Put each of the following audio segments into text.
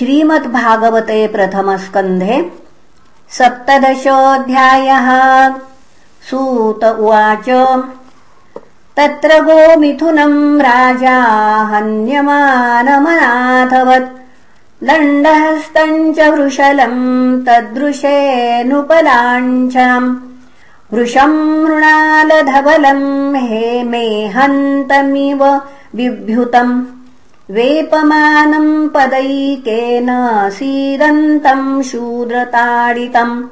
श्रीमद्भागवते प्रथमस्कन्धे सप्तदशोऽध्यायः। सूत उवाच। तत्र गोमिथुनम् राजा हन्यमानमनाथवत् दण्डहस्तम् च वृषलम् तदृशेऽनुपलाञ्छनम्। वृषम् मृणालधवलम् हे मे हन्तमिव बिभ्युतम् वेपमानम् पदैकेन सीदन्तम् शूद्रताडितम्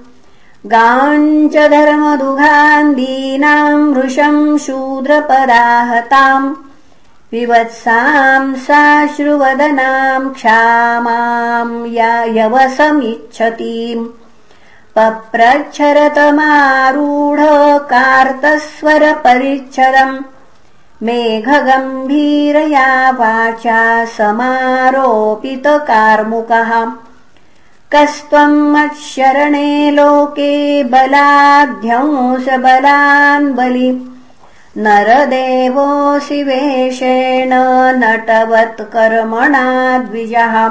गाञ्च धर्मदुघान्दीनाम् वृषम् शूद्रपदाहताम्। विवत्साम् साश्रुवदनाम् क्षामाम् यवसमिच्छतीम् पप्रच्छरतमारूढ कार्तस्वरपरिच्छदम् मेघगम्भीरया वाचा समारोपितकार्मुकः। कस्त्वम् मत्शरणे लोके बलाध्यंसबलान् बलि नरदेवोऽसि वेषेण नटवत्कर्मणा द्विजः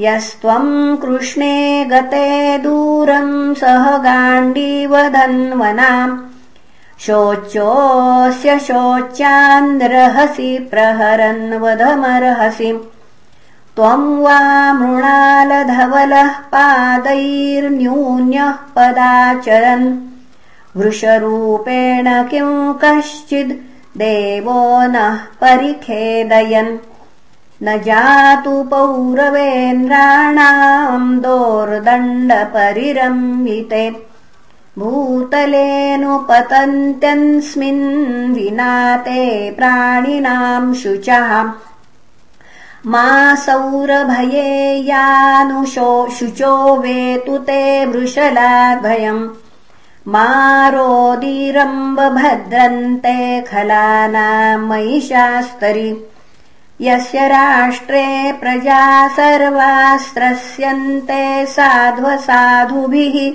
यस्त्वम् कृष्णे गते दूरम् सह गाण्डीवधन्वनाम् शोच्योऽस्य शोच्यान्द्रहसि प्रहरन्वधमर्हसि त्वम् वा मृणालधवलः पादैर्न्यून्यः पदाचरन्। वृषरूपेण किम् कश्चिद् देवो नः परिखेदयन्। न जातु पौरवेन्द्राणाम् दोर्दण्डपरिरम्भिते भूतलेऽनुपतन्त्यस्मिन् विना ते प्राणिनाम् शुचः। मा सौरभये यानुशो शुचो वेतु ते वृषलाद्भयम् मा रोदीरम्बभद्रन्ते खलानाम् महिषास्तरि यस्य राष्ट्रे प्रजा सर्वास्त्रस्यन्ते साध्वसाधुभिः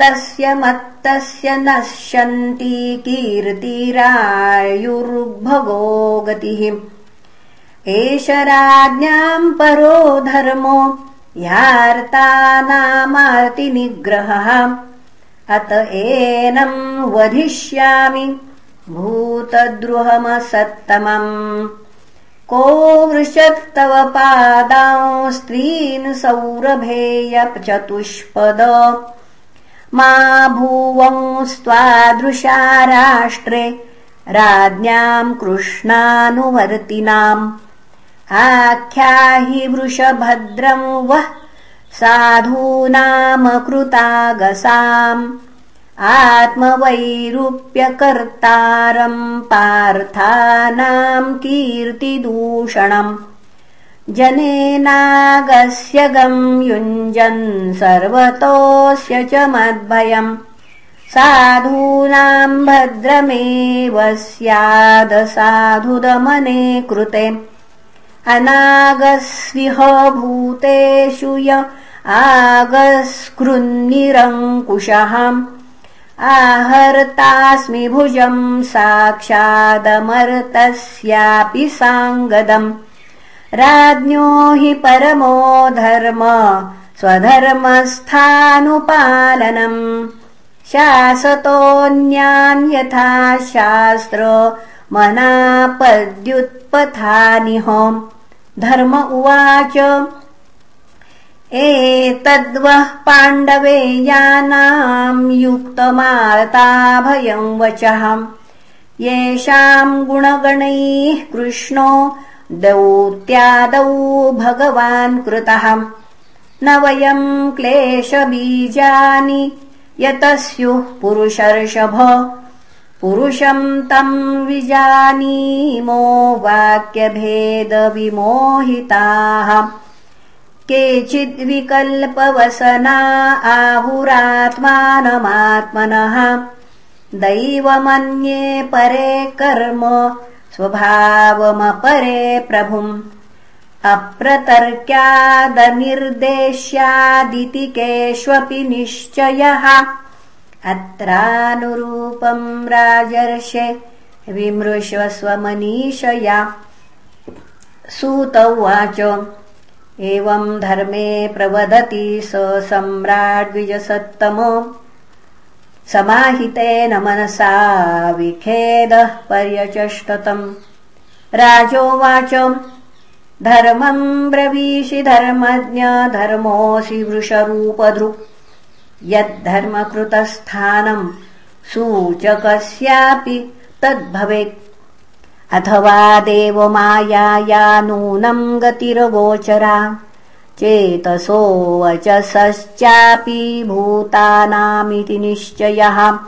तस्य मत्तस्य नश्यन्ति कीर्तिरायुर्भगो गतिः। एष राज्ञाम् परो धर्मो ह्यार्तानामार्तिनिग्रहः अत एनम् वधिष्यामि भूतद्रुहमसत्तमम्। को वृषत्तव स्त्रीन् सौरभेय चतुष्पद मा भुवंस्त्वादृशा राष्ट्रे राज्ञाम् कृष्णानुवर्तिनाम्। आख्याहि वृषभद्रम् वः साधूनामकृतागसाम्। आत्मवैरूप्यकर्तारम् पार्थानाम् कीर्तिदूषणम् जनेनागस्य गम् युञ्जन् सर्वतोऽस्य च मद्भयम्। साधूनाम् भद्रमेव स्यादसाधुदमने कृते। अनागस्विह भूतेषु य आगस्कृन्निरङ्कुशः। आहर्तास्मि भुजम् साक्षादमर्तस्यापि साङ्गदम् राज्ञो हि परमो धर्म स्वधर्मस्थानुपालनम्। शासतोऽन्यान् यथा शास्त्र मनापद्युत्पथानिह। धर्म उवाच। एतद्वः पाण्डवेयानाम् युक्तमाताभयम् वचः। येषाम् गुणगणैः कृष्णो दौत्यादौ भगवान् कृतः। न वयम् क्लेशबीजानि यतस्युः पुरुषर्षभ। पुरुषम् तम् विजानीमो वाक्यभेदविमोहिताः। केचिद्विकल्पवसना आहुरात्मानमात्मनः। दैवमन्ये परे कर्म स्वभावमपरे प्रभुम्। अप्रतर्क्यादनिर्देश्यादिति केष्वपि निश्चयः। अत्रानुरूपम् राजर्षे विमृश्व स्वमनीषया। सूत उवाच एवम् धर्मे प्रवदति स सम्राड्विजसत्तमो समाहितेन मनसा विखेदः पर्यचष्टतम्। राजोवाच धर्मम् ब्रवीषि धर्मज्ञ धर्मोऽसि वृषरूपधृक् यद्धर्मकृतस्थानम् सूचकस्यापि तद्भवेत्। अथवा देवमायाया नूनम् गतिरगोचरा चेतसो वचसश्चापि भूतानामिति निश्चयः।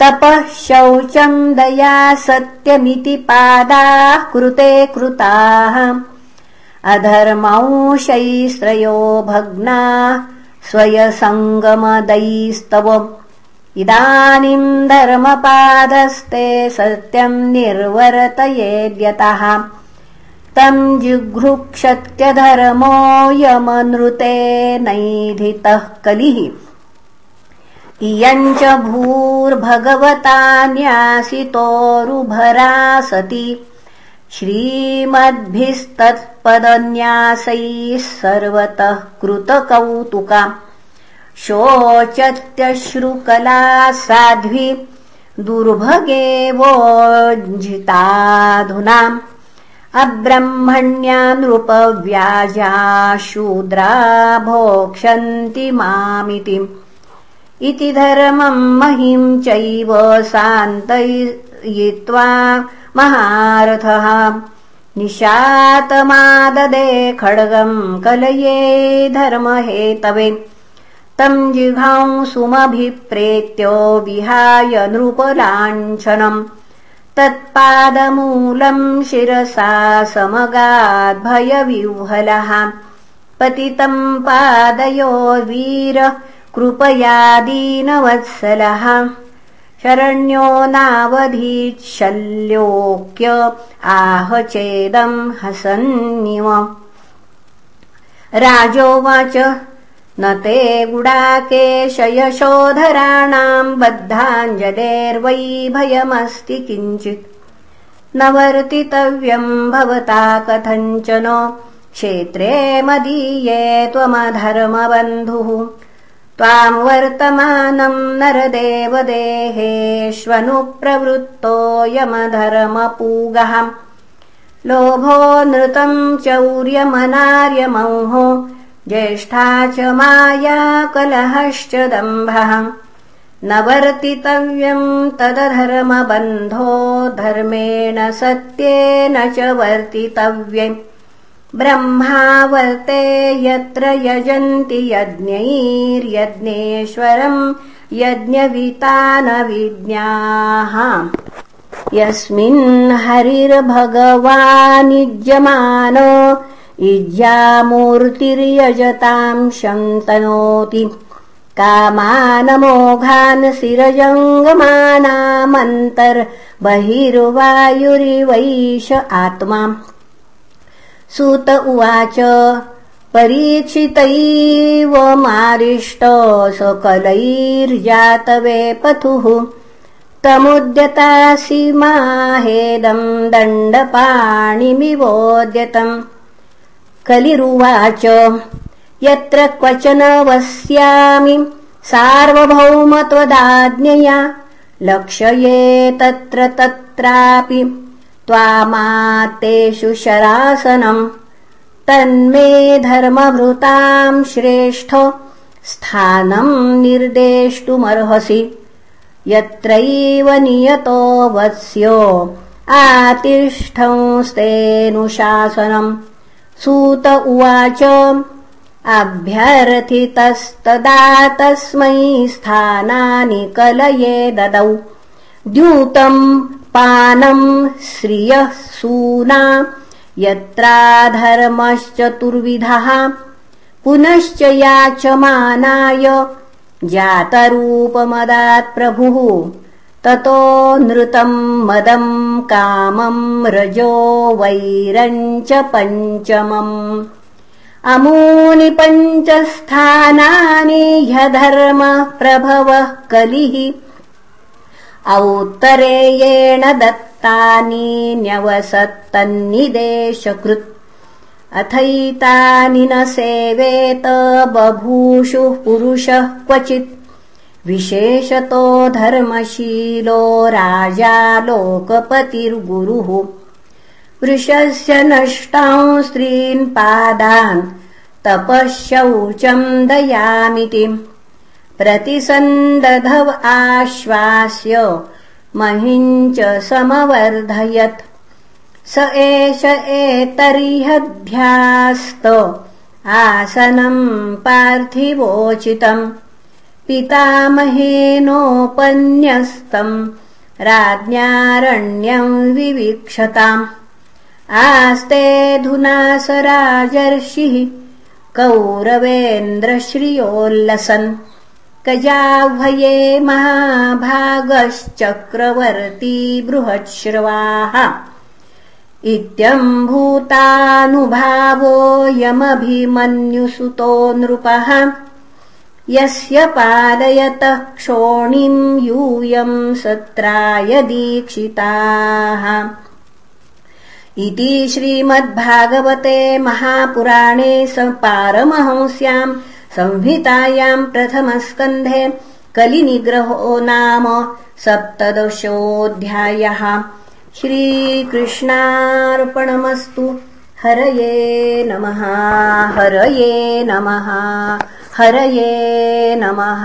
तपः शौचम् दया सत्यमिति पादाः कृते कृताः। अधर्मंशैस्त्रयो भग्नाः स्वयसङ्गमदैस्तव। इदानीम् धर्मपादस्ते सत्यम् निर्वर्तयेद्यतः तम् जिघृक्षत्यधर्मो यमनृते नैधितः कलिः। इयम् च भूर्भगवता न्यासितोरुभरा सति श्रीमद्भिस्तत्पदन्यासैः सर्वतः कृतकौतुका शोचत्यश्रुकला साध्वी दुर्भगेवोज्झिताधुनाम् अब्रह्मण्या नृपव्याजा शूद्रा भोक्षन्ति मामिति इति धर्मम् महिम् चैव सान्तयित्वा महारथः। निशातमाददे खड्गम् कलये धर्महेतवे। तम् जिघांसुमभिप्रेत्यो विहाय नृपलाञ्छनम् तत्पादमूलम् शिरसा समगाद्भयविह्वलः। पतितम् पादयो वीर कृपयादीनवत्सलः शरण्यो नावधीशल्योक्य आह चेदम् हसन्निव। राजोवाच न ते गुडाकेशयशोधराणाम् बद्धाञ्जलेर्वै भयमस्ति किञ्चित्। न वर्तितव्यम् भवता कथञ्चन क्षेत्रे मदीये त्वमधर्मबन्धुः। त्वाम् वर्तमानम् नरदेवदेहेष्वनुप्रवृत्तोऽयमधर्मपूगः लोभो नृतम् चौर्यमनार्यमंहो ज्येष्ठा च माया कलहश्च दम्भः न वर्तितव्यम् तदधर्मबन्धो धर्मेण सत्येन च वर्तितव्यम् ब्रह्मावर्ते यत्र यजन्ति यज्ञैर्यज्ञेश्वरम् यज्ञवितानविज्ञाः। यस्मिन् हरिर्भगवानिज्यमान इज्यामूर्तिर्यजताम् शन्तनोति। कामानमोघान् शिरजङ्गमानामन्तर्बहिर्वायुरिवैष आत्मा। सुत उवाच परीक्षितैव मारिष्ट सकलैर्जातवे पथुः। तमुद्यतासि माहेदम् दण्डपाणिमिवोद्यतम् कलिरुवाच। यत्र क्वचन वस्यामि सार्वभौमत्वदाज्ञया लक्ष्ये तत्र तत्रापि त्वामात्तेषु शरासनम्। तन्मे धर्मभृताम् श्रेष्ठ स्थानम् निर्देष्टुमर्हसि। यत्रैव नियतो वत्स्यो आतिष्ठंस्तेऽनुशासनम् सूत उवाच। अभ्यर्थितस्तदा तस्मै स्थानानि कलये ददौ। द्यूतम् पानम् श्रियः सूना। यत्राधर्मश्चतुर्विधः। पुनश्च याचमानाय जातरूपमदात् प्रभुः ततो नृतम् मदम् कामम् रजो वैरम् च पञ्चमम्। अमूनि पञ्चस्थानानि ह्यधर्मः प्रभवः कलिः। औत्तरेयेण दत्तानि न्यवसत्तन्निदेशकृत्। अथैतानि न सेवेत बभूषुः पुरुषः क्वचित् विशेषतो धर्मशीलो राजा लोकपतिर्गुरुः। वृषस्य नष्टां स्त्रीन् पादान् तपः शौचम् दयामिति प्रतिसन्दधव आश्वास्य महिञ्च समवर्धयत्। स एष एतर्ह्यध्यास्त आसनम् पार्थिवोचितम् पितामहेनोपन्यस्तम् राज्ञारण्यम् विवीक्षताम् आस्तेऽधुना स राजर्षिः कौरवेन्द्रश्रियोल्लसन् कजाह्वये महाभागश्चक्रवर्ती बृहच्छ्रवाः इत्यम्भूतानुभावोऽयमभिमन्युसुतो नृपः यस्य पालयतः क्षोणिम् यूयम् सत्राय दीक्षिताः। इति श्रीमद्भागवते महापुराणे पारमहंस्याम् संहितायाम् प्रथमस्कन्धे कलिनिग्रहो नाम सप्तदशोऽध्यायः। श्रीकृष्णार्पणमस्तु। हरये नमः हरये नमः हरये नमः